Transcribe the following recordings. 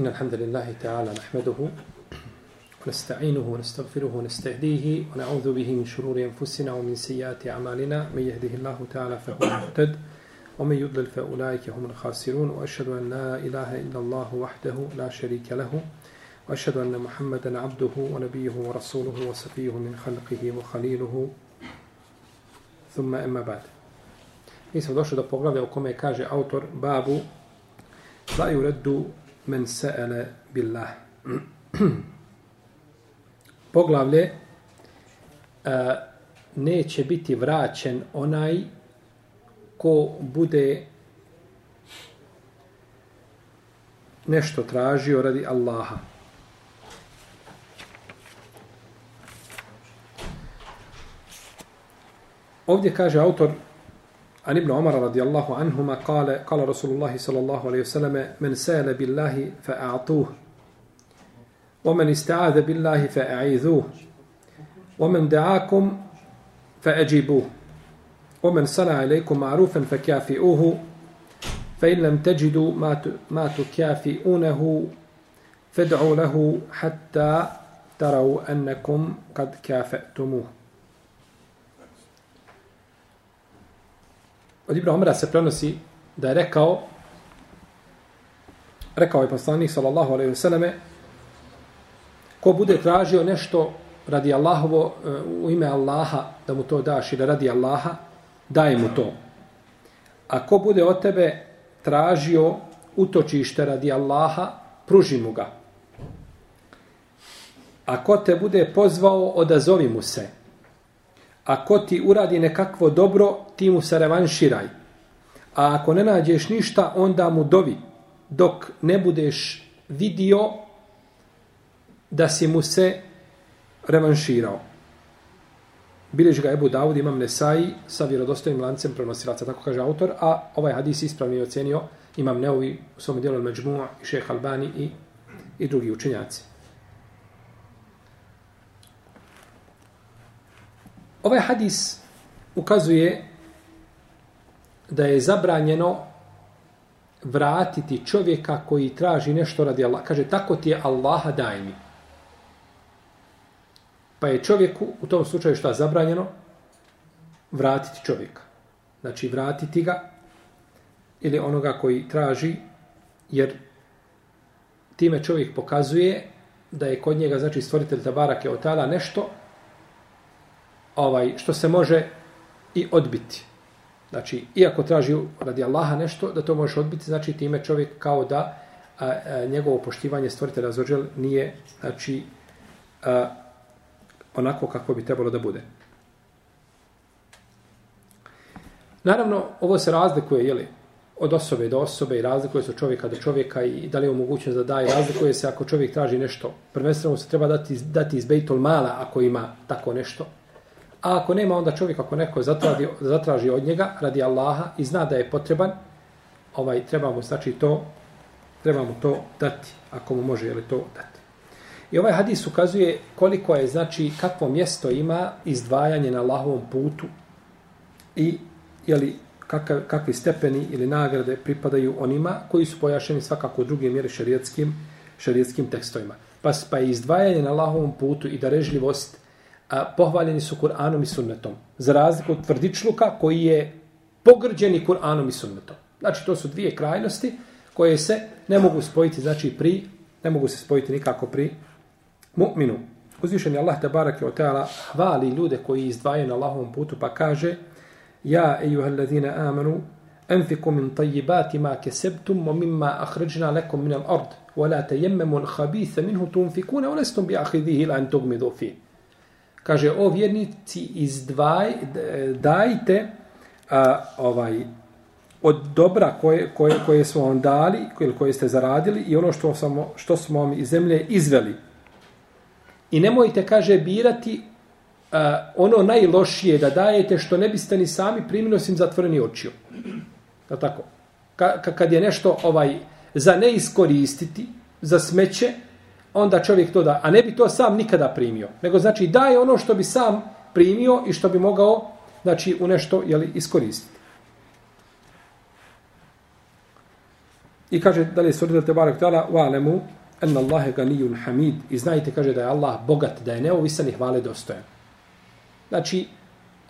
إن الحمد لله تعالى نحمده ونستعينه ونستغفره ونستهديه ونعوذ به من شرور أنفسنا ومن سيئات أعمالنا. من يهده الله تعالى فهو المهتد ومن يضلل فأولئك هم الخاسرون. وأشهد أن لا إله إلا الله وحده لا شريك له وأشهد أن محمدا عبده ونبيه ورسوله وصفيه من خلقه وخليله. ثم أما بعد. Mi smo došli do poglavlja u kome kaže autor babu men sa'ala billah. Poglavlje a, neće biti vraćen onaj ko bude nešto tražio radi Allaha. Ovdje kaže autor عن ابن عمر رضي الله عنهما قال قال رسول الله صلى الله عليه وسلم من سال بالله فأعطوه ومن استعاذ بالله فأعيذوه ومن دعاكم فأجيبوه ومن صنع إليكم معروفا فكافئوه فإن لم تجدوا ما ما تكافئونه فادعوا له حتى تروا أنكم قد كافأتموه. Od Ibra Omara se prenosi da je rekao rekao je poslanik sallallahu alejhi ve selleme ko bude tražio nešto radi Allahovo e, u ime Allaha da mu to daš i da radi Allaha daj mu to. A ko bude od tebe tražio utočište radi Allaha pruži mu ga. A ko te bude pozvao odazovi mu se. Ako ti uradi nekakvo dobro, ti mu se revanširaj. A ako ne nađeš ništa, onda mu dovi, dok ne budeš vidio da si mu se revanširao. Bilež ga Ebu Dawud, imam Nesai, sa vjerodostojnim lancem prenosilaca, tako kaže autor, a ovaj hadis ispravni je ocenio imam Neovi u svom dijelu Međmu'a i šeha Albani i, i drugi učenjaci. Ovaj hadis ukazuje da je zabranjeno vratiti čovjeka koji traži nešto radi Allah. Kaže, tako ti je Allaha daj mi. Pa je čovjeku u tom slučaju što je zabranjeno vratiti čovjeka. Znači, vratiti ga ili onoga koji traži, jer time čovjek pokazuje da je kod njega, znači, stvoritelj Tabarake Otala nešto ovaj što se može i odbiti. Znači, iako traži radi Allaha nešto, da to možeš odbiti, znači time čovjek kao da a, a, njegovo poštivanje stvorite Zođel nije, znači, a, onako kako bi trebalo da bude. Naravno, ovo se razlikuje, jeli, od osobe do osobe i razlikuje se od čovjeka do čovjeka i da li je omogućeno da daje, razlikuje se ako čovjek traži nešto. Prvenstveno se treba dati, dati iz Bejtol Mala ako ima tako nešto, A ako nema, onda čovjek ako neko zatraži, zatraži od njega radi Allaha i zna da je potreban, ovaj treba mu znači to treba mu to dati, ako mu može li to dati. I ovaj hadis ukazuje koliko je, znači, kakvo mjesto ima izdvajanje na Allahovom putu i jeli, kakav, kakvi stepeni ili nagrade pripadaju onima koji su pojašeni svakako u drugim, mjere šarijetskim, šarijetskim tekstovima. Pa, pa je izdvajanje na Allahovom putu i darežljivost a, pohvaljeni su Kur'anom i sunnetom. Za razliku od tvrdičluka koji je pogrđeni Kur'anom i sunnetom. Znači, to su dvije krajnosti koje se ne mogu spojiti, znači, pri, ne mogu se spojiti nikako pri mu'minu. Uzvišen je Allah te barake o teala hvali ljude koji izdvajaju na Allahovom putu pa kaže Ja, ejuhel ladhina amanu, enfiku min tajibati ma kesebtum o mimma ahređna lekom min al ard, wa la tejemmemu al habitha minhu tunfikune, o Kaže, o vjernici, izdvaj, dajte a, ovaj, od dobra koje, koje, koje smo vam dali, ili koje ste zaradili i ono što, samo, što smo vam iz zemlje izveli. I nemojte, kaže, birati a, ono najlošije da dajete što ne biste ni sami primili osim zatvoreni očiju. Da tako? Ka, kad je nešto ovaj za ne iskoristiti, za smeće, onda čovjek to da, a ne bi to sam nikada primio, nego znači daje ono što bi sam primio i što bi mogao znači u nešto jeli, iskoristiti. I kaže, da li je te barak tala, wa alemu, en Allahe ganijun hamid. I znajte, kaže, da je Allah bogat, da je neovisan i hvale dostojan. Znači,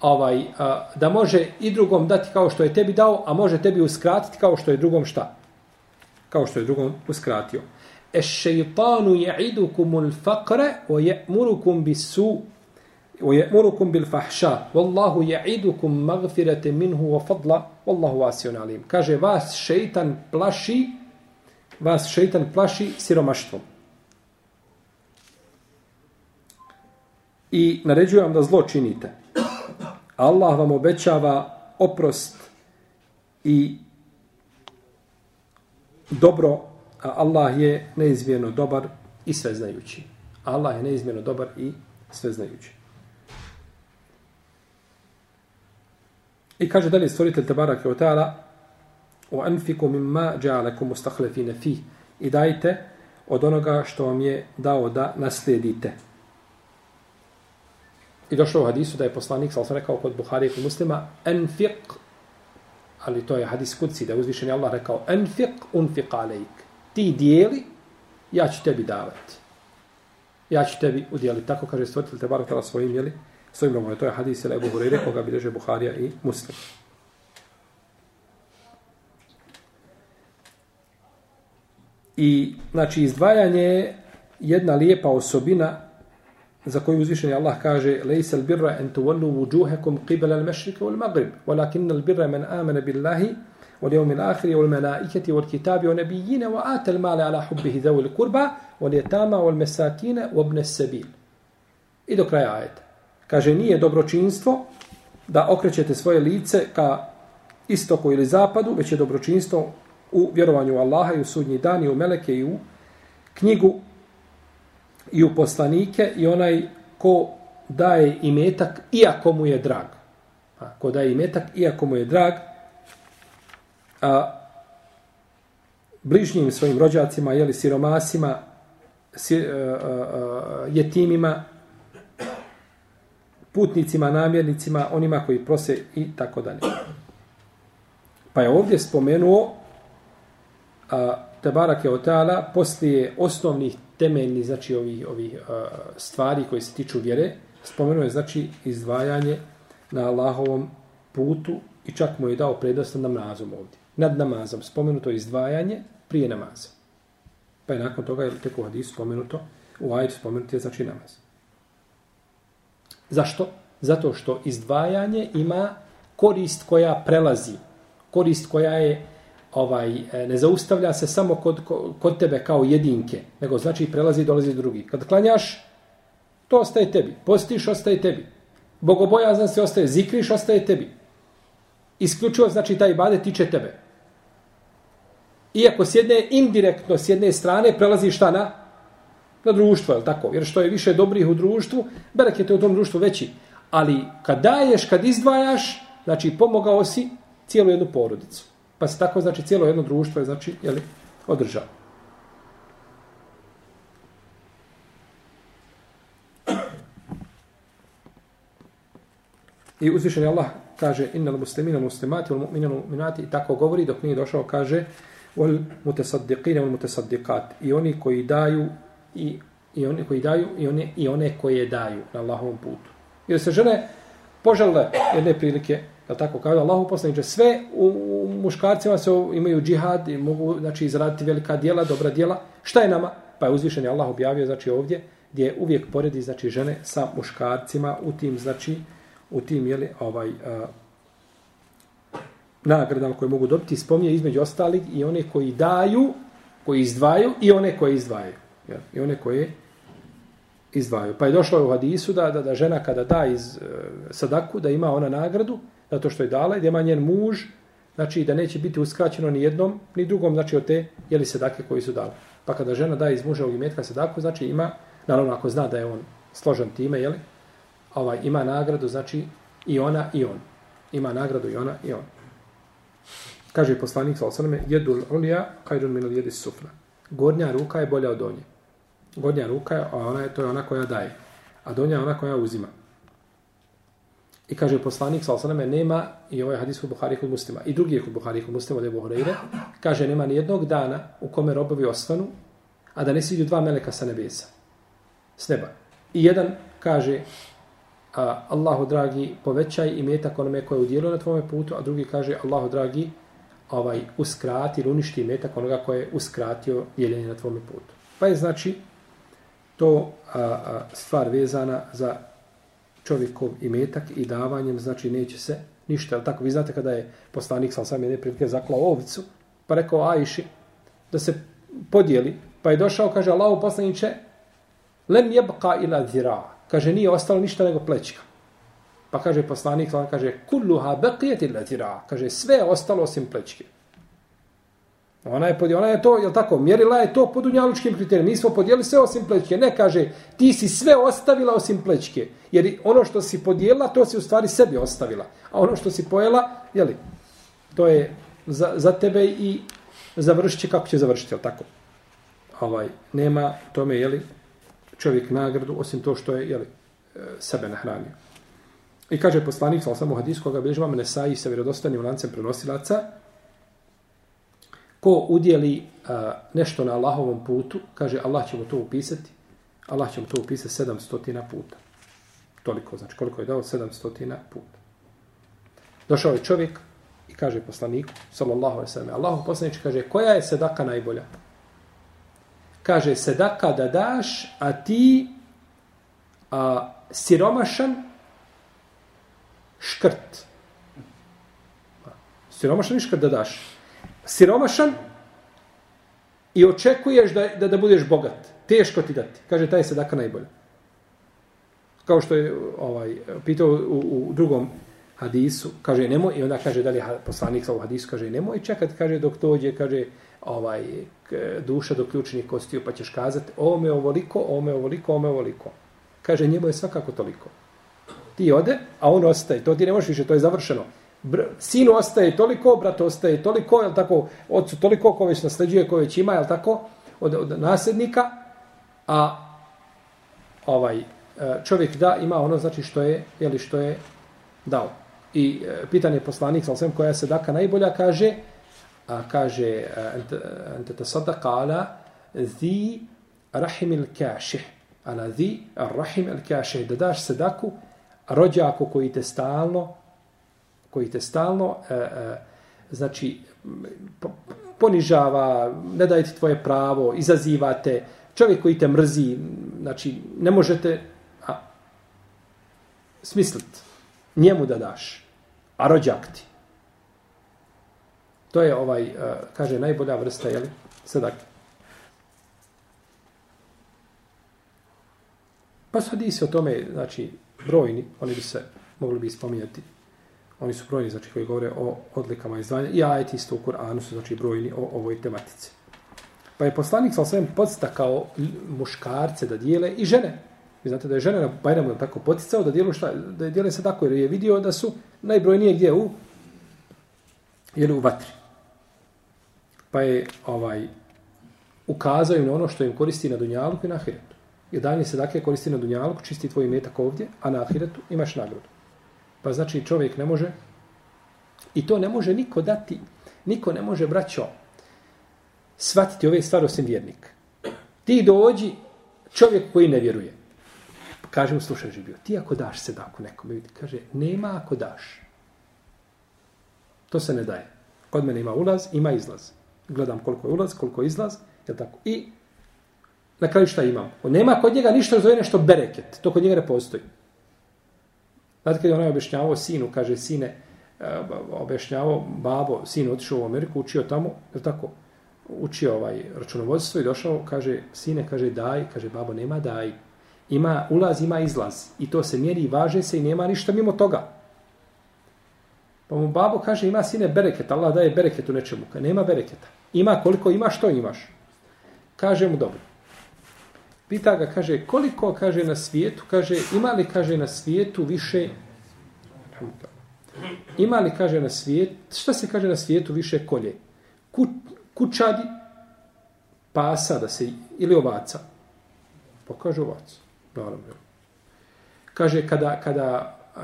ovaj, a, da može i drugom dati kao što je tebi dao, a može tebi uskratiti kao što je drugom šta? Kao što je drugom uskratio. Es šeitanu ja'idukum ul wa ya'murukum bis-su wa ya'murukum bil-fahsha. wallahu ja'idukum magfirate minhu wa fadla wallahu vasion alim. Kaže, vas šejtan plaši vas šejtan plaši siromaštvom. I naređujem vam da zlo činite. Allah vam obećava oprost i dobro, a Allah je neizmjerno dobar i sveznajući. Allah je neizmjerno dobar i sveznajući. I kaže dalje stvoritelj Tabarak je ta'ala o anfiku mimma džalekum ustahlefine fi i dajte od onoga što vam je dao da naslijedite. I došlo u hadisu da je poslanik, sal sam rekao kod Buhari i muslima, enfiq, ali to je hadis kudci, da je uzvišen je Allah rekao, enfiq unfiq alejk. Ti dijeli, ja ću tebi davati. Ja ću tebi udjeliti. Tako kaže stvoritelj te barakala tela svojim, jeli? Svojim robom. To je hadis ili Ebu Hureyre, koga bilježe Buharija i muslim. I, znači, izdvajanje je jedna lijepa osobina za koju uzvišeni Allah kaže لَيْسَ الْبِرَّ birra تُوَلُّوا وُجُوهَكُمْ قِبَلَ الْمَشْرِكَ al mashriq wal مَنْ walakin al واليوم الآخر والملائكة والكتاب والنبيين yawm المال على حبه ذوي القربى واليتامى والمساكين وابن السبيل i do kraja ajeta kaže nije dobročinstvo da okrećete svoje lice ka istoku ili zapadu već je dobročinstvo u vjerovanju u Allaha i u sudnji dan i u meleke i u knjigu i u poslanike i onaj ko daje imetak iako mu je drag. A, ko daje imetak iako mu je drag a, bližnjim svojim rođacima, jeli siromasima, si, a, a, a, jetimima, putnicima, namjernicima, onima koji prose i tako dalje. Pa je ovdje spomenuo a, Tebarak je otala poslije osnovnih temeljnih znači ovih ovih a, stvari koji se tiču vjere spomenuo znači izdvajanje na Allahovom putu i čak mu je dao prednost nad namazom ovdje nad namazom spomenuto izdvajanje prije namaza pa je nakon toga je tek u hadisu spomenuto u ajetu spomenuto je znači namaz zašto? zato što izdvajanje ima korist koja prelazi korist koja je ovaj ne zaustavlja se samo kod, kod tebe kao jedinke, nego znači prelazi i dolazi drugi. Kad klanjaš, to ostaje tebi. Postiš, ostaje tebi. Bogobojazan se ostaje, zikriš, ostaje tebi. Isključivo znači taj ibadet tiče tebe. Iako s jedne indirektno, s jedne strane, prelazi šta na? Na društvo, je tako? Jer što je više dobrih u društvu, berek je u tom društvu veći. Ali kad daješ, kad izdvajaš, znači pomogao si cijelu jednu porodicu. Pa se tako, znači, cijelo jedno društvo je, znači, jeli, održao. I uzvišen je Allah kaže innal muslimina muslimati wal mu'minina mu'minati i tako govori dok nije došao kaže wal mutasaddiqina wal mutasaddiqat i oni koji daju i i oni koji daju i one i one koje daju na Allahovom putu. Jer se žene požele jedne prilike Je tako kaže Allahu poslanice sve u, u muškarcima se imaju džihad i mogu znači izraditi velika djela, dobra djela. Šta je nama? Pa je uzvišeni Allah objavio znači ovdje gdje uvijek poredi znači žene sa muškarcima u tim znači u tim je li ovaj uh, nagradama koje mogu dobiti spominje između ostalih i one koji daju, koji izdvaju i one koje izdvajaju. Ja, I one koje izdvajaju. Pa je došlo u hadisu da, da, da žena kada da iz e, sadaku, da ima ona nagradu, zato što je dala i da ima njen muž, znači da neće biti uskraćeno ni jednom, ni drugom, znači od te jeli sadake koji su dali. Pa kada žena daje iz muža u imetka sadaku, znači ima, naravno ako zna da je on složen time, jeli, ovaj, ima nagradu, znači i ona i on. Ima nagradu i ona i on. Kaže poslanik sa osaname, jedul ulija, kajrun minul jedi sufna. Gornja ruka je bolja od donje. Gornja ruka je, a ona je, to je ona koja daje. A donja je ona koja uzima. I kaže poslanik, sa osaname, nema, i ovaj hadis u Buhari kod muslima, i drugi je kod Buhari kod muslima, od Ebu Horeire, kaže, nema ni jednog dana u kome robovi ostanu, a da ne siđu dva meleka sa nebesa, s neba. I jedan kaže, a, Allahu dragi, povećaj i metak onome koje je udjelio na tvome putu, a drugi kaže, Allahu dragi, ovaj uskrati ili uništi metak onoga koje je uskratio dijeljenje na tvome putu. Pa je znači to a, a, stvar vezana za čovjekov imetak i davanjem, znači neće se ništa. Ali tako, vi znate kada je poslanik sam sam jedne prilike zaklao ovicu, pa rekao Ajši da se podijeli, pa je došao, kaže Allahu poslaniće, lem jebka ila zira. Kaže, nije ostalo ništa nego plećka. Pa kaže poslanik, on kaže, kulluha beqijet ila zira. Kaže, sve ostalo osim plečke. Ona je, pod, ona je to, je tako, mjerila je to po dunjalučkim kriterijima. Mi smo podijeli sve osim plečke. Ne, kaže, ti si sve ostavila osim plečke. Jer ono što si podijela, to si u stvari sebi ostavila. A ono što si pojela, jeli, to je za, za tebe i završit će kako će završiti, je tako? Ovaj, nema tome, jeli, čovjek nagradu, osim to što je, jeli, e, sebe nahranio. I kaže poslanik, sal samo hadis, koga bilježi vam Nesai sa vjerodostanim lancem prenosilaca, ko udjeli a, nešto na Allahovom putu, kaže Allah će mu to upisati, Allah će mu to upisati 700 puta. Toliko, znači koliko je dao? 700 puta. Došao je čovjek i kaže poslaniku, sallallahu alaihi sallam, Allahu poslanič kaže, koja je sedaka najbolja? Kaže, sedaka da daš, a ti a, siromašan škrt. Siromašan i škrt da daš siromašan i očekuješ da, da, da budeš bogat. Teško ti dati. Kaže, taj se sadaka najbolje. Kao što je ovaj, pitao u, u drugom hadisu, kaže, nemoj, i onda kaže, da li poslanik sa u hadisu, kaže, nemoj čekati, kaže, dok dođe, kaže, ovaj, duša do ključnih kostiju, pa ćeš kazati, ovo me ovoliko, ovo me ovoliko, ovo me ovoliko. Kaže, njemu je svakako toliko. Ti ode, a on ostaje. To ti ne možeš više, to je završeno. Sinu ostaje toliko, brat ostaje toliko, je tako, ocu toliko ko već nasleđuje, ko već ima, je tako, od, od nasljednika, a ovaj e, čovjek da ima ono znači što je, jeli što je dao. I e, pitanje poslanik, sa svem koja se daka najbolja, kaže, a kaže, e, ente te sadaka ala zi rahim il kaših, ala zi rahim il kaših, da daš sedaku rođaku koji te stalno koji te stalno e, e, znači ponižava, ne daje ti tvoje pravo, izazivate, čovjek koji te mrzi, znači ne možete a, smislit njemu da daš, a rođak ti. To je ovaj, e, kaže, najbolja vrsta, jel? Sadak. Pa su hadisi o tome, znači, brojni, oni bi se mogli bi spominjati oni su brojni, znači koji govore o odlikama izdvajanja, i ajeti isto u Kur'anu su znači brojni o ovoj tematici. Pa je poslanik sa svem podstakao muškarce da dijele i žene. Vi znate da je žena na Bajramu tako poticao da dijelu šta, da je dijele se tako jer je vidio da su najbrojnije gdje u jeli u vatri. Pa je ovaj ukazao im na ono što im koristi na dunjalu i na ahiretu. I danje se dakle koristi na dunjalku, čisti tvoj metak ovdje, a na ahiretu imaš nagradu. Pa znači čovjek ne može i to ne može niko dati, niko ne može braćo shvatiti ove stvari osim vjernik. Ti dođi čovjek koji ne vjeruje. Kaže mu, slušaj živio, ti ako daš sedaku nekome, vidi, kaže, nema ako daš. To se ne daje. Kod mene ima ulaz, ima izlaz. Gledam koliko je ulaz, koliko je izlaz, je tako. I na kraju šta imam? Nema kod njega ništa zove nešto bereket. To kod njega ne postoji. Znate kada je onaj objašnjavao sinu, kaže sine, e, objašnjavao babo, sin otišao u Ameriku, učio tamo, je tako, učio ovaj računovodstvo i došao, kaže, sine, kaže, daj, kaže, babo, nema daj. Ima ulaz, ima izlaz. I to se mjeri, važe se i nema ništa mimo toga. Pa mu babo kaže, ima sine bereket, Allah daje bereket u nečemu. Ka nema bereketa. Ima koliko ima, što imaš. Kaže mu, dobro. Pita ga, kaže, koliko, kaže, na svijetu, kaže, ima li, kaže, na svijetu više, ima li, kaže, na svijetu, šta se kaže na svijetu više kolje? Ku, kućadi, pasa, da se, ili ovaca? Pa kaže ovaca, naravno. Kaže, kada, kada uh,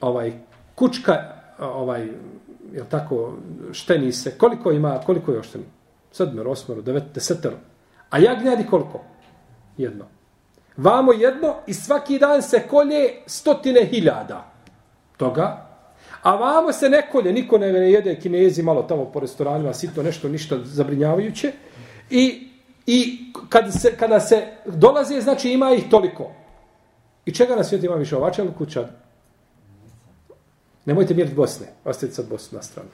ovaj kučka, ovaj, je tako, šteni se, koliko ima, koliko je ošteni? Sedmero, osmero, devet, desetero. A jagnjadi koliko? Jedno. Vamo jedno i svaki dan se kolje stotine hiljada toga. A vamo se ne kolje, niko ne jede kinezi malo tamo po restoranima, sito nešto, ništa zabrinjavajuće. I, i kad se, kada se dolaze, znači ima ih toliko. I čega na svijetu ima više ovača ili kuća? Nemojte mjeriti Bosne. Ostavite sad Bosnu na stranu.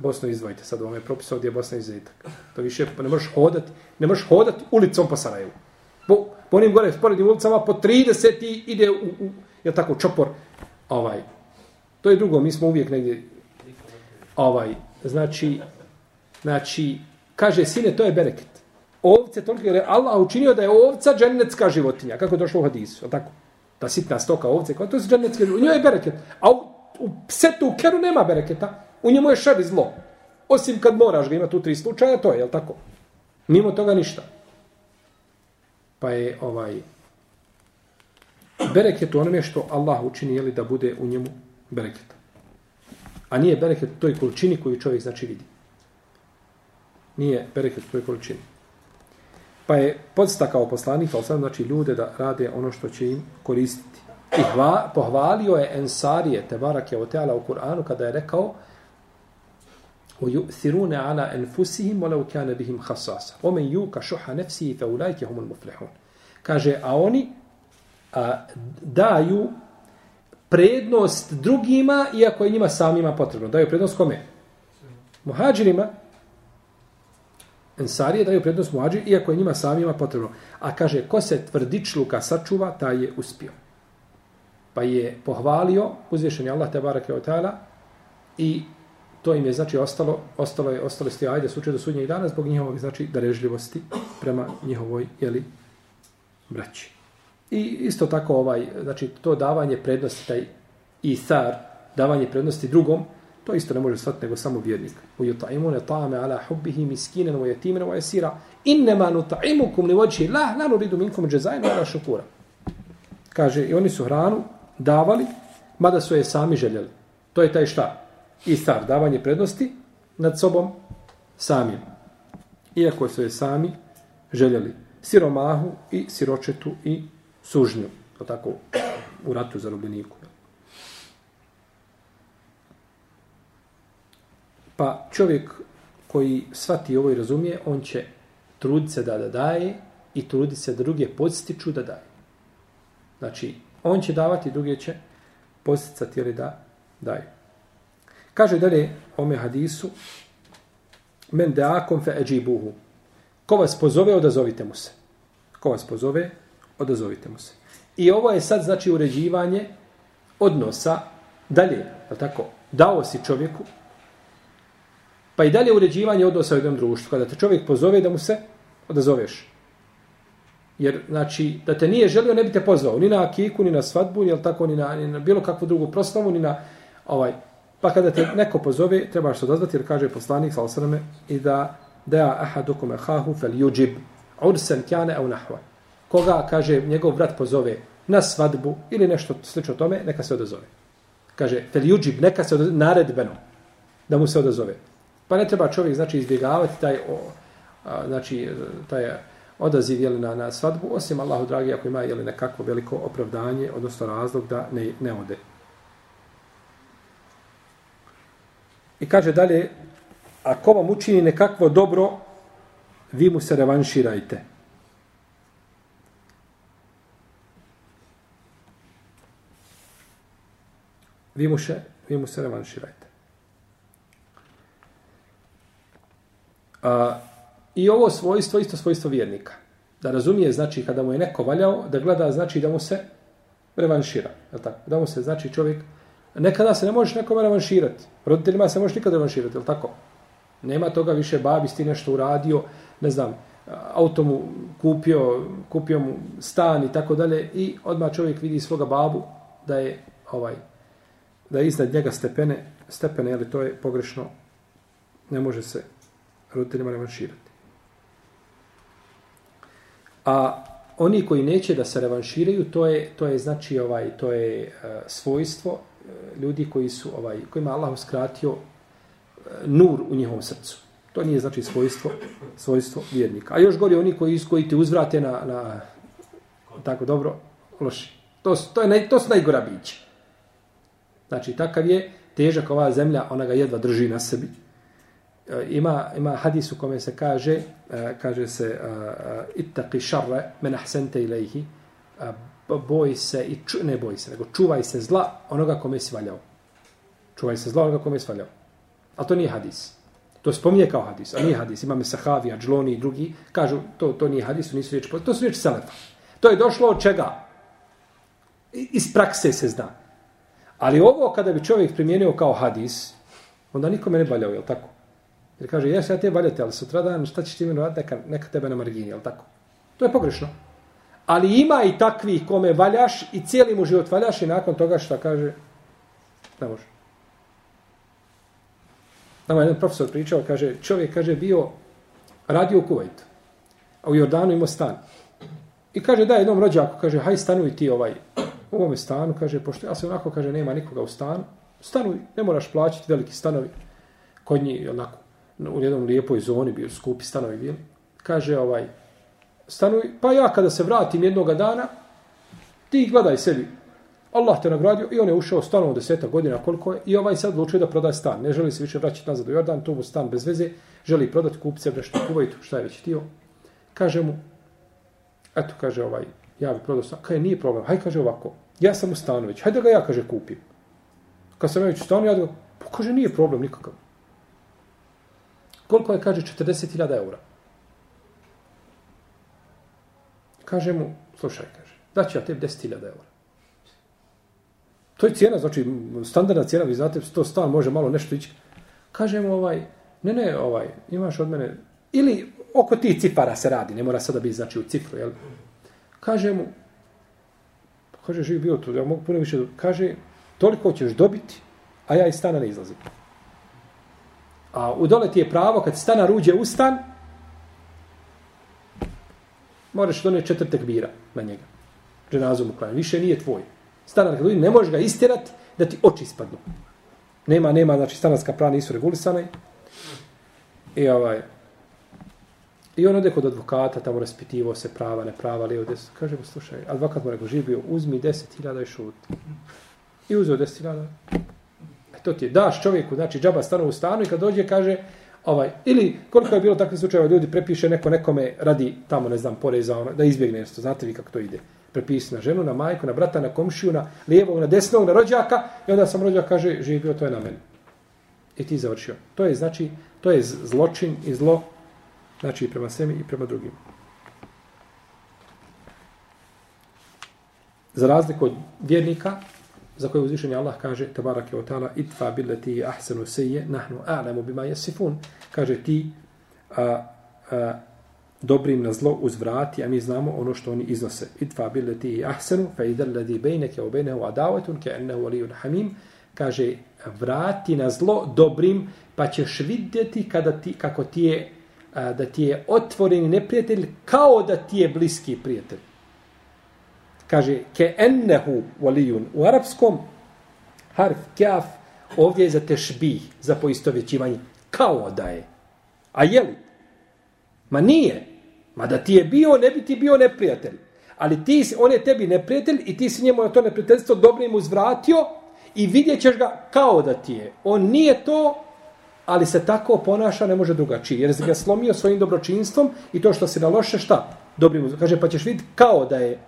Bosnu izdvojite. Sad vam je propisao gdje je Bosna izuzetak. To više ne možeš hodati. Ne možeš hodati ulicom po Sarajevu. Po, po onim gore sporednim ulicama po 30 i ide u, u je tako, čopor. Ovaj. To je drugo. Mi smo uvijek negdje ovaj. Znači, znači, kaže sine, to je bereket. Ovce, toliko je Allah učinio da je ovca dženecka životinja. Kako je došlo u hadisu. Tako? Ta sitna stoka ovce. To su džennetske životinje, U njoj je bereket. A u u psetu u keru nema bereketa. U njemu je šer i zlo. Osim kad moraš ga imati u tri slučaja, to je, jel tako? Mimo toga ništa. Pa je ovaj bereket u onome što Allah učini, jeli da bude u njemu bereketa. A nije bereket u toj količini koju čovjek znači vidi. Nije bereket u toj količini. Pa je podstakao poslanik, ali sad znači ljude da rade ono što će im koristiti. I hva, pohvalio je Ensarije, te barak je oteala u Kur'anu, kada je rekao u yu'thirune ala enfusihim walau kana bihim khasasa wa man yuka shuha nafsihi fa ulaika muflihun kaže a oni a, daju prednost drugima iako je njima samima potrebno. Daju prednost kome? Muhadžirima ensarije daju prednost muhadžir iako je njima samima potrebno. A kaže ko se tvrdičluka sačuva taj je uspio. Pa je pohvalio uzvišeni Allah te bareke ta'ala i to im je znači ostalo ostalo je ostalo sti ajde suče do sudnjeg dana zbog njihovog znači darežljivosti prema njihovoj jeli braći i isto tako ovaj znači to davanje prednosti taj isar davanje prednosti drugom to isto ne može stati nego samo vjernik u yut'imuna ta'ama ala hubbihi miskinan wa yatiman wa yasira inma nut'imukum li wajhi la la nuridu minkum jazaa'an wala shukura kaže i oni su hranu davali, mada su je sami željeli. To je taj šta? I Istar, davanje prednosti nad sobom samim. Iako su je sami željeli. Siromahu i siročetu i sužnju. To tako u ratu za rubljeniku. Pa čovjek koji svati ovo i razumije, on će truditi se da, da daje i truditi se da druge podstiču da daje. Znači, on će davati, druge će posticati ili da daju. Kaže dalje ome hadisu, men deakom fe eđibuhu. Ko vas pozove, odazovite mu se. Ko vas pozove, odazovite mu se. I ovo je sad znači uređivanje odnosa dalje, je tako? Dao si čovjeku, pa i dalje uređivanje odnosa u jednom društvu. Kada te čovjek pozove da mu se odazoveš. Jer, znači, da te nije želio, ne bi te pozvao. Ni na akiku, ni na svadbu, ni, tako, ni, na, ni na bilo kakvu drugu proslavu, ni na ovaj. Pa kada te neko pozove, trebaš se odazvati, jer kaže poslanik, sa osrame i da da ahadukum ahahu fel yujib ursan kjane au nahva. Koga, kaže, njegov brat pozove na svadbu ili nešto slično tome, neka se odazove. Kaže, fel yujib, neka se odazove, naredbeno, da mu se odazove. Pa ne treba čovjek, znači, izbjegavati taj, o, a, znači, taj, odaziv jeli, na, na svadbu, osim Allahu dragi ako ima jeli, nekako veliko opravdanje, odnosno razlog da ne, ne ode. I kaže dalje, ako vam učini nekakvo dobro, vi mu se revanširajte. Vi mu, še, vi mu se revanširajte. A, I ovo svojstvo, isto svojstvo vjernika. Da razumije, znači, kada mu je neko valjao, da gleda, znači, da mu se revanšira. Je tako? Da mu se, znači, čovjek... Nekada se ne možeš nekome revanširati. Roditeljima se možeš nikada revanširati, je tako? Nema toga više, babi ti nešto uradio, ne znam, auto mu kupio, kupio mu stan i tako dalje i odmah čovjek vidi svoga babu da je ovaj da je iznad njega stepene, stepene, ali to je pogrešno, ne može se roditeljima revanširati. A oni koji neće da se revanširaju, to je, to je znači ovaj to je uh, svojstvo ljudi koji su ovaj kojima Allah uskratio e, nur u njihovom srcu. To nije znači svojstvo svojstvo vjernika. A još gori oni koji koji te uzvrate na, na tako dobro loši. To, to, je naj, to su najgora bića. Znači, takav je težak ova zemlja, ona ga jedva drži na sebi. E, ima, ima hadis u kome se kaže, e, kaže se e, e ittaqi šarre men ahsente ilaihi, Pa boj se, i ču, ne boj se, nego čuvaj se zla onoga kome si valjao. Čuvaj se zla onoga kome si valjao. A to nije hadis. To spominje kao hadis, a nije hadis. Imame Sahavi, Adžloni i drugi, kažu, to, to nije hadis, to nisu riječi, to su riječi Selefa. To je došlo od čega? Iz prakse se zna. Ali ovo kada bi čovjek primijenio kao hadis, onda nikome ne valjao, je tako? Jer kaže, jes, ja te valjate, ali sutra dan, šta ćeš ti meni raditi, neka, neka tebe na margini, je tako? To je pogrešno. Ali ima i takvi kome valjaš i cijeli mu život valjaš i nakon toga šta kaže, ne može. Nama jedan profesor pričao, kaže, čovjek, kaže, bio radio u Kuvajtu, a u Jordanu imao stan. I kaže, da, jednom rođaku, kaže, haj stanuj ti ovaj, u ovome stanu, kaže, pošto ja se onako, kaže, nema nikoga u stanu, stanuj, ne moraš plaćati veliki stanovi. Kod njih, onako, u jednom lijepoj zoni bio skupi stanovi bili. Kaže, ovaj, stanuj, pa ja kada se vratim jednoga dana, ti gledaj sebi. Allah te nagradio i on je ušao stanom deseta godina koliko je i ovaj sad odlučio da prodaje stan. Ne želi se više vraćati nazad u Jordan, to mu stan bez veze, želi prodati kupce, brešno kuvajtu, šta je već tio. Kaže mu, eto, kaže ovaj, ja bih prodao stan. Kaže, nije problem, haj kaže ovako, ja sam u stanu već, hajde da ga ja, kaže, kupim. Kad sam već u stanu, ja da ga, pa kaže, nije problem nikakav. Koliko je, kaže, 40.000 eura. Kaže mu, slušaj, kaže, daću ja tebi 10.000 eura. To je cijena, znači, standardna cijena, vi znate, to stan može malo nešto ići. Kaže mu, ovaj, ne, ne, ovaj, imaš od mene, ili oko ti cifara se radi, ne mora sada biti, znači, u cifru, jel? Kaže mu, kaže, živi bio tu, ja mogu puno više, kaže, toliko ćeš dobiti, a ja iz stana ne izlazim. A u dole ti je pravo, kad stana ruđe u stan, moraš donijeti četiri bira na njega. Dženazu mu klanja. Više nije tvoj. Stanar kad ne možeš ga istjerati da ti oči ispadnu. Nema, nema, znači stanarska prava nisu regulisane. I ovaj, I on ode kod advokata, tamo raspitivo se prava, ne prava, lijevo, desno. Kaže mu, slušaj, advokat mu rekao, živio, uzmi deset hiljada i šuti. I uzeo deset hiljada. E to ti je, daš čovjeku, znači džaba stanu u stanu i kad dođe kaže, ovaj, ili koliko je bilo takvih slučajeva, ljudi prepiše neko nekome radi tamo, ne znam, poreza, ono, da izbjegne nešto, znate vi kako to ide. Prepisi na ženu, na majku, na brata, na komšiju, na lijevog, na desnog, na rođaka i onda sam rođak kaže, živio, to je na meni. I ti završio. To je, znači, to je zločin i zlo Znači i prema sebi i prema drugim. Za razliku od vjernika, za koje uzvišenje Allah kaže, tabarak je otala, itfa billeti ahsanu seje, nahnu a'lamu bima jesifun. Kaže ti, a, a, dobrim na zlo uzvrati, a mi znamo ono što oni iznose. Itfa billeti ahsanu, fa idal ladhi bejneke wa bejnehu adawatun ka annahu waliyyun hamim. Kaže, vrati na zlo dobrim, pa ćeš vidjeti kada ti, kako ti je a, da ti je otvoreni neprijatelj kao da ti je bliski prijatelj. Kaže, ke ennehu walijun. U arapskom harf kaf ovdje je za tešbih, za poistovjećivanje. Kao da je. A je li? Ma nije. Ma da ti je bio, ne bi ti bio neprijatelj. Ali ti, on je tebi neprijatelj i ti si njemu na to neprijateljstvo dobrim uzvratio i vidjet ćeš ga kao da ti je. On nije to, ali se tako ponaša ne može drugačije. Jer se ga slomio svojim dobročinstvom i to što se na loše, šta? Dobrim, kaže, pa ćeš vidjeti kao da je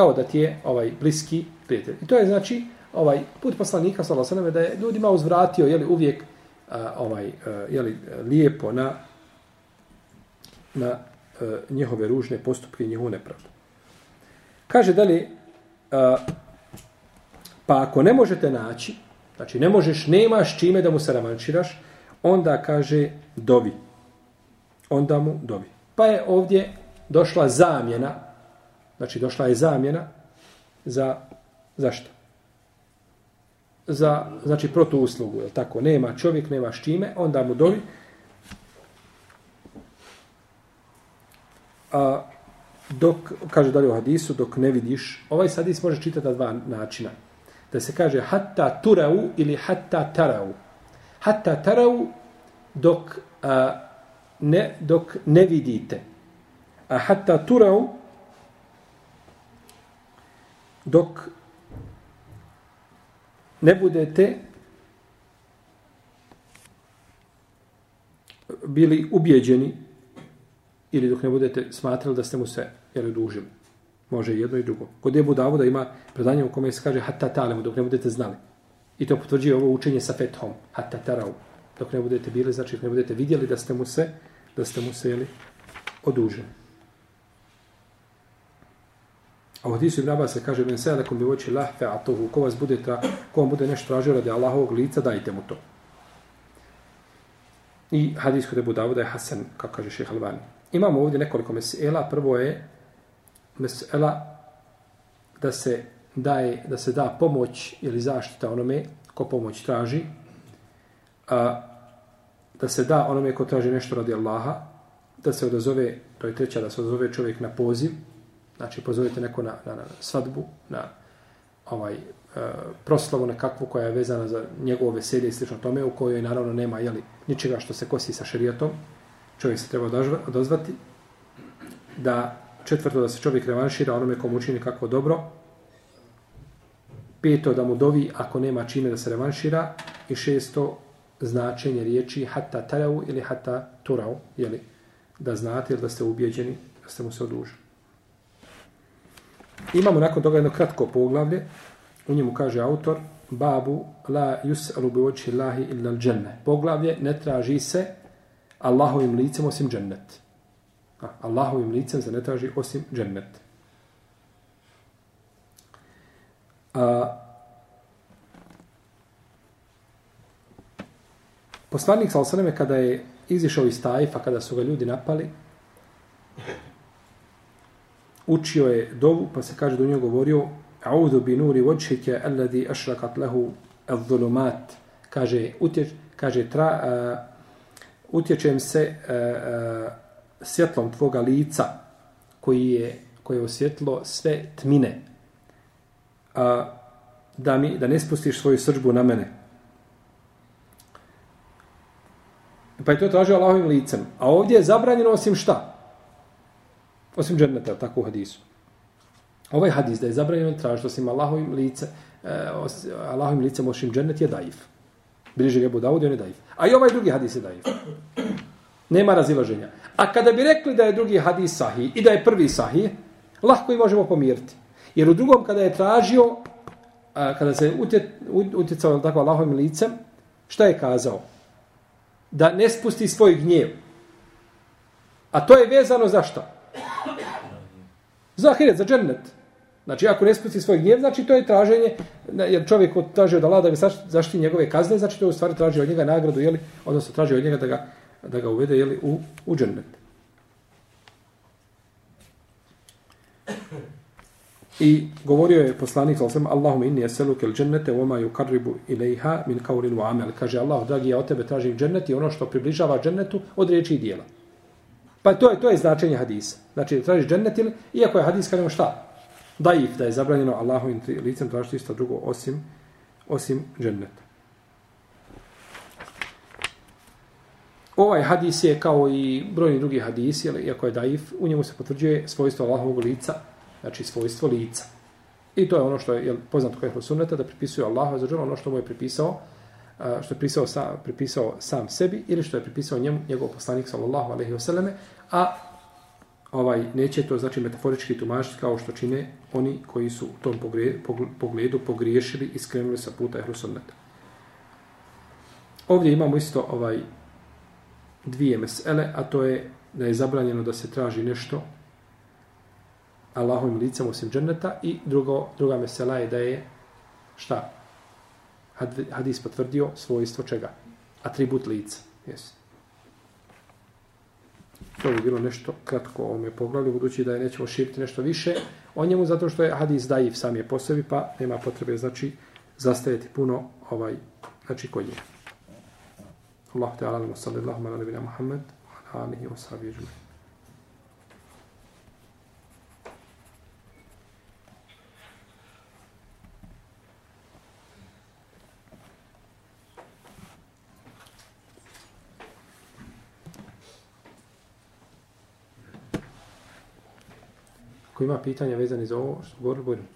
kao da ti je ovaj bliski prijatelj. I to je znači ovaj put poslanika sallallahu alejhi da je ljudima uzvratio je li uvijek a, ovaj e, je li e, lijepo na na a, njihove ružne postupke i njihovu nepravdu. Kaže dalje a, pa ako ne možete naći Znači, ne možeš, nemaš čime da mu se ramančiraš, onda kaže dovi. Onda mu dovi. Pa je ovdje došla zamjena, znači došla je zamjena za, zašto? Za, znači, protu uslugu, je tako? Nema čovjek, nema s čime, onda mu dovi. A, dok, kaže dalje u hadisu, dok ne vidiš, ovaj sadis može čitati na dva načina. da se kaže hatta turau ili hatta tarau. Hatta tarau dok a, ne, dok ne vidite. A hatta turau dok ne budete bili ubjeđeni ili dok ne budete smatrali da ste mu se jel, dužili. Može jedno i drugo. Kod Ebu Davuda ima predanje u kome se kaže hatta talemu, dok ne budete znali. I to potvrđuje ovo učenje sa fethom, hatta tarau. Dok ne budete bili, znači ne budete vidjeli da ste mu se, da ste mu se jeli, odužili. A u hadisu Ibn Abbas se kaže, men sada kom bi voći lahfe atuhu, ko vas bude, tra, ko vam bude nešto tražio radi Allahovog lica, dajte mu to. I hadis kod Ebu Davuda je Hasan, kako kaže šeha Albani. Imamo ovdje nekoliko mesela. Prvo je mesela da se daje, da se da pomoć ili zaštita onome ko pomoć traži. A, da se da onome ko traži nešto radi Allaha. Da se odazove, to je treća, da se odazove čovjek na poziv. Znači, pozovite neko na, na, na svadbu, na ovaj, E, proslavu nekakvu koja je vezana za njegovo veselje i slično tome, u kojoj naravno nema jeli, ničega što se kosi sa šerijatom, čovjek se treba odozvati, da četvrto da se čovjek revanšira onome komu učini kako dobro, peto da mu dovi ako nema čime da se revanšira. I šesto značenje riječi hatta tarau ili hatta turau, jeli, da znate ili da ste ubijeđeni, da ste mu se odužili. Imamo nakon toga jedno kratko poglavlje, U njemu kaže autor, babu la yus'alu bi wajhi Allahi illa al-janna. Poglavlje ne traži se Allahovim licem osim džennet. Allahovim licem se ne traži osim džennet. A, poslanik Salosaneme kada je izišao iz Tajfa, kada su ga ljudi napali, učio je dovu, pa se kaže do njega govorio A'udhu bi nuri wajhika alladhi ašrakat lehu al-zulumat. Kaže utječ kaže tra uh, utječem se uh, uh, svjetlom tvoga lica koji je koje je osvjetlo sve tmine. A uh, da mi da ne spustiš svoju srđbu na mene. Pa je to tražio Allahovim licem. A ovdje je zabranjeno osim šta? Osim dženneta, tako u hadisu. Ovaj hadis da je zabranjeno tražiti osim Allahovim lice, eh, Allahovim licem osim džennet je daif. Bliže Ebu Dawud, on je daif. A i ovaj drugi hadis je daif. Nema razilaženja. A kada bi rekli da je drugi hadis sahih i da je prvi sahih, lahko i možemo pomiriti. Jer u drugom kada je tražio, a, kada se utjecao tako Allahovim licem, šta je kazao? Da ne spusti svoj gnjev. A to je vezano za šta? Za ahiret, za džennet. Znači, ako ne spusti svoj gnjev, znači to je traženje, jer čovjek traži od Allah da ga zaštiti njegove kazne, znači to je u stvari traži od njega nagradu, jeli, odnosno traži od njega da ga, da ga uvede jeli, u, u džennet. I govorio je poslanik sa osam, Allahum inni eseluke il džennete, oma ju karribu ilaiha min kaurin wa amel. Kaže Allah, dragi, ja od tebe tražim džennet i ono što približava džennetu od riječi i dijela. Pa to je to je značenje hadisa. Znači, tražiš džennet ili, iako je hadis, kažemo šta? daif da je zabranjeno Allahovim licem tražiti isto drugo osim osim dženneta. Ovaj hadis je kao i brojni drugi hadisi, ali iako je daif, u njemu se potvrđuje svojstvo Allahovog lica, znači svojstvo lica. I to je ono što je je poznato kao je sunneta, da pripisuje Allahu za ono što mu je pripisao, što je pripisao, sa, pripisao sam sebi ili što je pripisao njemu, njegov poslanik sallallahu alaihi selleme, a ovaj neće to znači metaforički tumačiti kao što čine oni koji su u tom pogledu pogriješili i skrenuli sa puta ehlu sunneta. Ovdje imamo isto ovaj dvije mesele, a to je da je zabranjeno da se traži nešto Allahovim licem osim dženneta i drugo, druga mesela je da je šta? Hadis potvrdio svojstvo čega? Atribut lica. Jesi. To bi bilo nešto kratko o ovome poglavlju, budući da je nećemo širiti nešto više o njemu, zato što je hadis daif sam je po sebi, pa nema potrebe, znači, zastajati puno ovaj, znači, kod nje. Allah te alamu sallallahu ala nebina Muhammed, ala alihi wa sahbihi Ko ima pitanja vezane za ovo što govorili, budemo.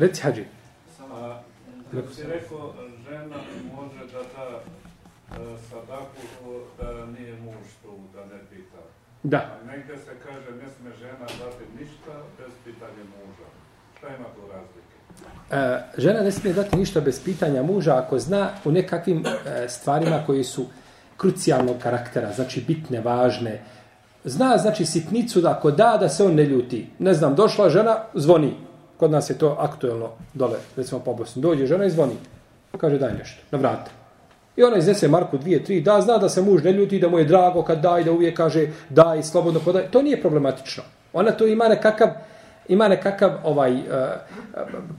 Reci hađi. A, Kako si rekao, žena može da da e, sadaku da nije muž tu, da ne pita. Da. A neka se kaže, ne sme žena dati ništa bez pitanja muža. Šta ima tu razlike? E, žena ne smije dati ništa bez pitanja muža ako zna u nekakvim e, stvarima koji su krucijalnog karaktera, znači bitne, važne. Zna, znači, sitnicu da ako da, da se on ne ljuti. Ne znam, došla žena, zvoni. Kod nas je to aktuelno dole, recimo po Bosni. Dođe žena i zvoni. Kaže, daj nešto, na vrata. I ona iznese Marku dvije, tri, da, zna da se muž ne ljuti, da mu je drago kad daj, da uvijek kaže daj, slobodno podaj. To nije problematično. Ona to ima nekakav, ima nekakav ovaj, eh,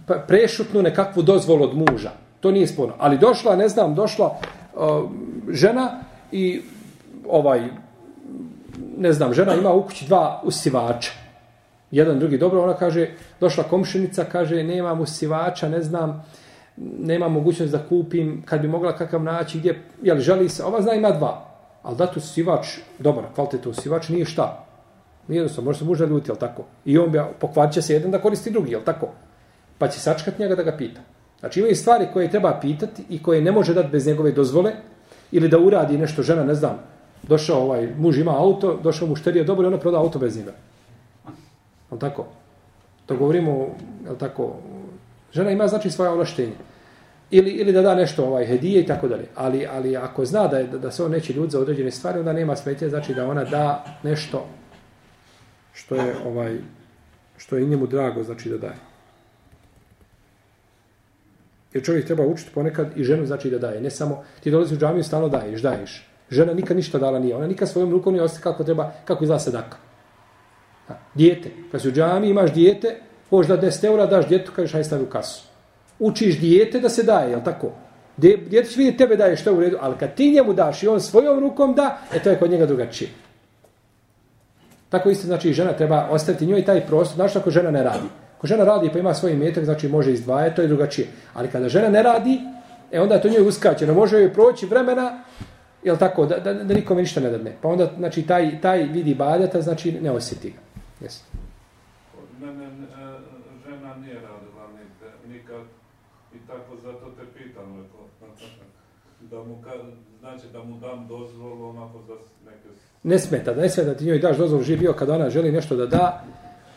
eh, prešutnu nekakvu dozvolu od muža. To nije sporno. Ali došla, ne znam, došla uh, žena i ovaj, ne znam, žena ima u kući dva usivača. Jedan, drugi, dobro, ona kaže, došla komšinica, kaže, nemam usivača, ne znam, nema mogućnost da kupim, kad bi mogla kakav naći, gdje, jel, želi se, ova zna ima dva, ali tu sivač dobar, kvalitetu usivač, nije šta, nije jednostavno, može se muža ljuti, jel tako, i on bi, pokvarit će se jedan da koristi drugi, jel tako, pa će sačkat njega da ga pita. Znači, imaju stvari koje treba pitati i koje ne može dati bez njegove dozvole, ili da uradi nešto žena, ne znam, došao ovaj, muž ima auto, došao mušterija, dobro, i ona proda auto bez njega. Jel tako? To govorimo, jel tako, žena ima znači svoje ovlaštenje. Ili, ili da da nešto ovaj hedije i tako dalje. Ali, ali ako zna da, je, da se on neće ljud za određene stvari, onda nema smetje, znači da ona da nešto što je ovaj što je njemu drago, znači da daje. Jer čovjek treba učiti ponekad i ženu znači da daje. Ne samo, ti dolazi u džamiju, stalno daješ, daješ. Žena nikad ništa dala nije. Ona nikad svojom rukom nije ostaje kako treba, kako izgleda sadaka. Dijete. Kad si u džami, imaš dijete, hoš da 10 eura, daš djetu, kažeš, hajde stavi u kasu. Učiš dijete da se daje, jel tako? Dijete će vidjeti tebe daje što u redu, ali kad ti njemu daš i on svojom rukom da, e to je kod njega drugačije. Tako isto znači i žena treba ostaviti njoj taj prostor, znači ako žena ne radi. Ako žena radi pa ima svoj metak, znači može izdvajati, to je drugačije. Ali kada žena ne radi, e onda je to njoj uskaćeno, može joj proći vremena, jel tako, da, da, da nikome ništa ne dadne. Pa onda, znači, taj, taj vidi badata, znači, ne osjeti ga. Yes. Mene e, žena nije radila nikad i tako zato te pitam. Da mu, ka, znači da mu dam dozvolu onako za neke... Ne smeta, da ne smeta ti njoj daš dozvolu živio kad ona želi nešto da da.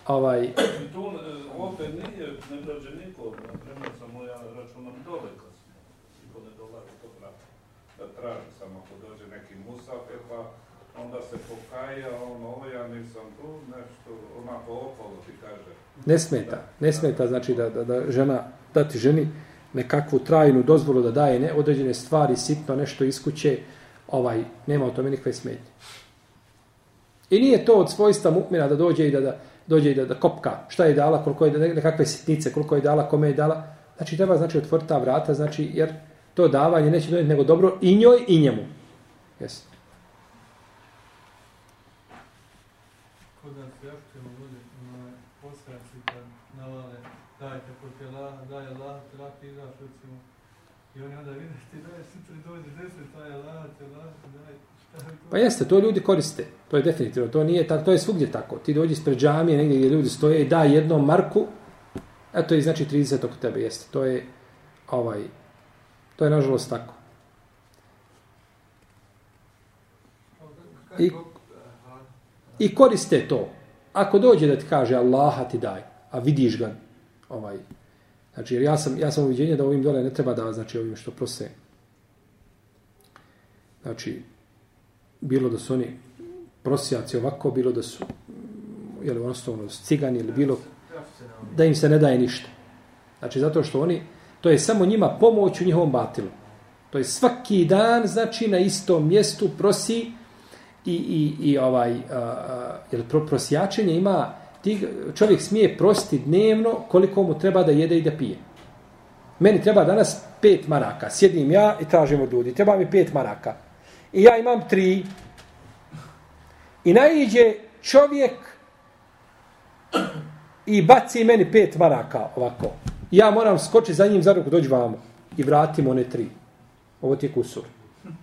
Ovaj... Tu e, ovdje nije, ne dođe niko, na primjer samo ja računam dole kad niko ne dolazi to da traži samo ako dođe neki musafir pa onda se pokaja, on ovaj, ovo ja nisam tu, nešto onako okolo ti kaže. Ne smeta, ne smeta znači da, da, da žena, dati ženi nekakvu trajnu dozvolu da daje ne, određene stvari, sitno nešto iz kuće, ovaj, nema o tome nikakve smetnje. I nije to od svojstva mukmina da dođe i da, da dođe i da, da kopka šta je dala, koliko je nekakve sitnice, koliko je dala, kome je dala. Znači treba znači otvoriti ta vrata, znači jer to davanje neće donijeti nego dobro i njoj i njemu. Jesi. daje Allah, trak ti daš recimo. I oni onda vide ti daješ sutra dođe deset, taj Allah, te Allah, daj. Pa jeste, to ljudi koriste. To je definitivno. To nije tako, to je svugdje tako. Ti dođi ispred džamije, negdje gdje ljudi stoje i da jednom marku, a to je znači 30 oko tebe, jeste. To je, ovaj, to je nažalost tako. I, I koriste to. Ako dođe da ti kaže Allaha ti daj, a vidiš ga, ovaj, znači, jer ja sam, ja sam uviđenje da ovim dole ne treba da, znači, ovim što prose, znači, bilo da su oni prosijaci ovako, bilo da su, jel, onostovno, cigani ili bilo, da im se ne daje ništa. Znači, zato što oni, to je samo njima pomoć u njihovom batilu. To je svaki dan, znači, na istom mjestu prosi, i, i, i ovaj, a, jer pro, prosjačenje ima, ti, čovjek smije prosti dnevno koliko mu treba da jede i da pije. Meni treba danas pet maraka. Sjedim ja i tražim od ljudi. Treba mi pet maraka. I ja imam tri. I naiđe čovjek i baci meni pet maraka ovako. Ja moram skočiti za njim za ruku, dođi vamo. I vratim one tri. Ovo ti je kusur.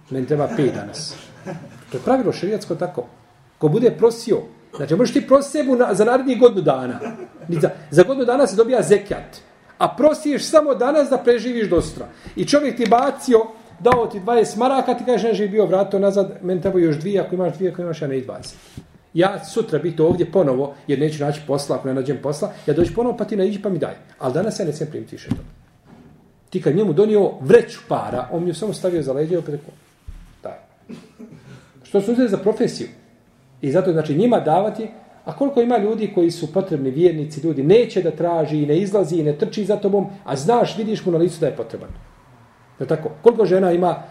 Meni treba pet danas. To je pravilo šerijatsko tako. Ko bude prosio, znači možeš ti prositi sebu na, za narednih godinu dana. Za, za godinu dana se dobija zekijat. A prosiješ samo danas da preživiš do sutra. I čovjek ti bacio, dao ti 20 maraka, ti kažeš, neži bio vratio nazad, meni treba još dvije, ako imaš dvije, ako imaš, ja ne i 20. Ja sutra biti ovdje ponovo, jer neću naći posla, ako ne nađem posla, ja dođu ponovo, pa ti naiđi, pa mi daj. Ali danas ja ne smijem primiti više to. Ti kad njemu donio vreću para, on mi ju samo stavio za leđe i opet rekao, daj. Što su uzeli za profesiju. I zato znači njima davati, a koliko ima ljudi koji su potrebni vjernici, ljudi neće da traži i ne izlazi i ne trči za tobom, a znaš, vidiš mu na licu da je potreban. Je tako? Koliko žena ima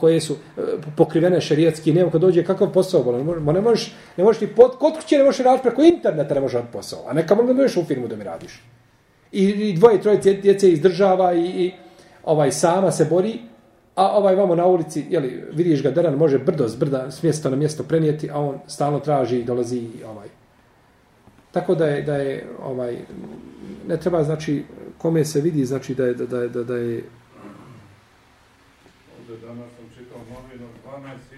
koje su e, pokrivene šerijatski, nema kad dođe kakav posao, ne, ne možeš, ne možeš ti pod, kod kuće ne možeš raditi preko interneta, ne možeš raditi posao, a neka možda dođeš u firmu da mi radiš. I, i dvoje, troje djece izdržava i, i ovaj sama se bori, a ovaj vamo na ulici, jeli, vidiš ga deran, može brdo s brda, s mjesta na mjesto prenijeti, a on stalno traži i dolazi ovaj. Tako da je, da je, ovaj, ne treba, znači, kome se vidi, znači, da je, da, da, da, da je... Ovdje danas sam čitao novinu, 12.000 prosjaka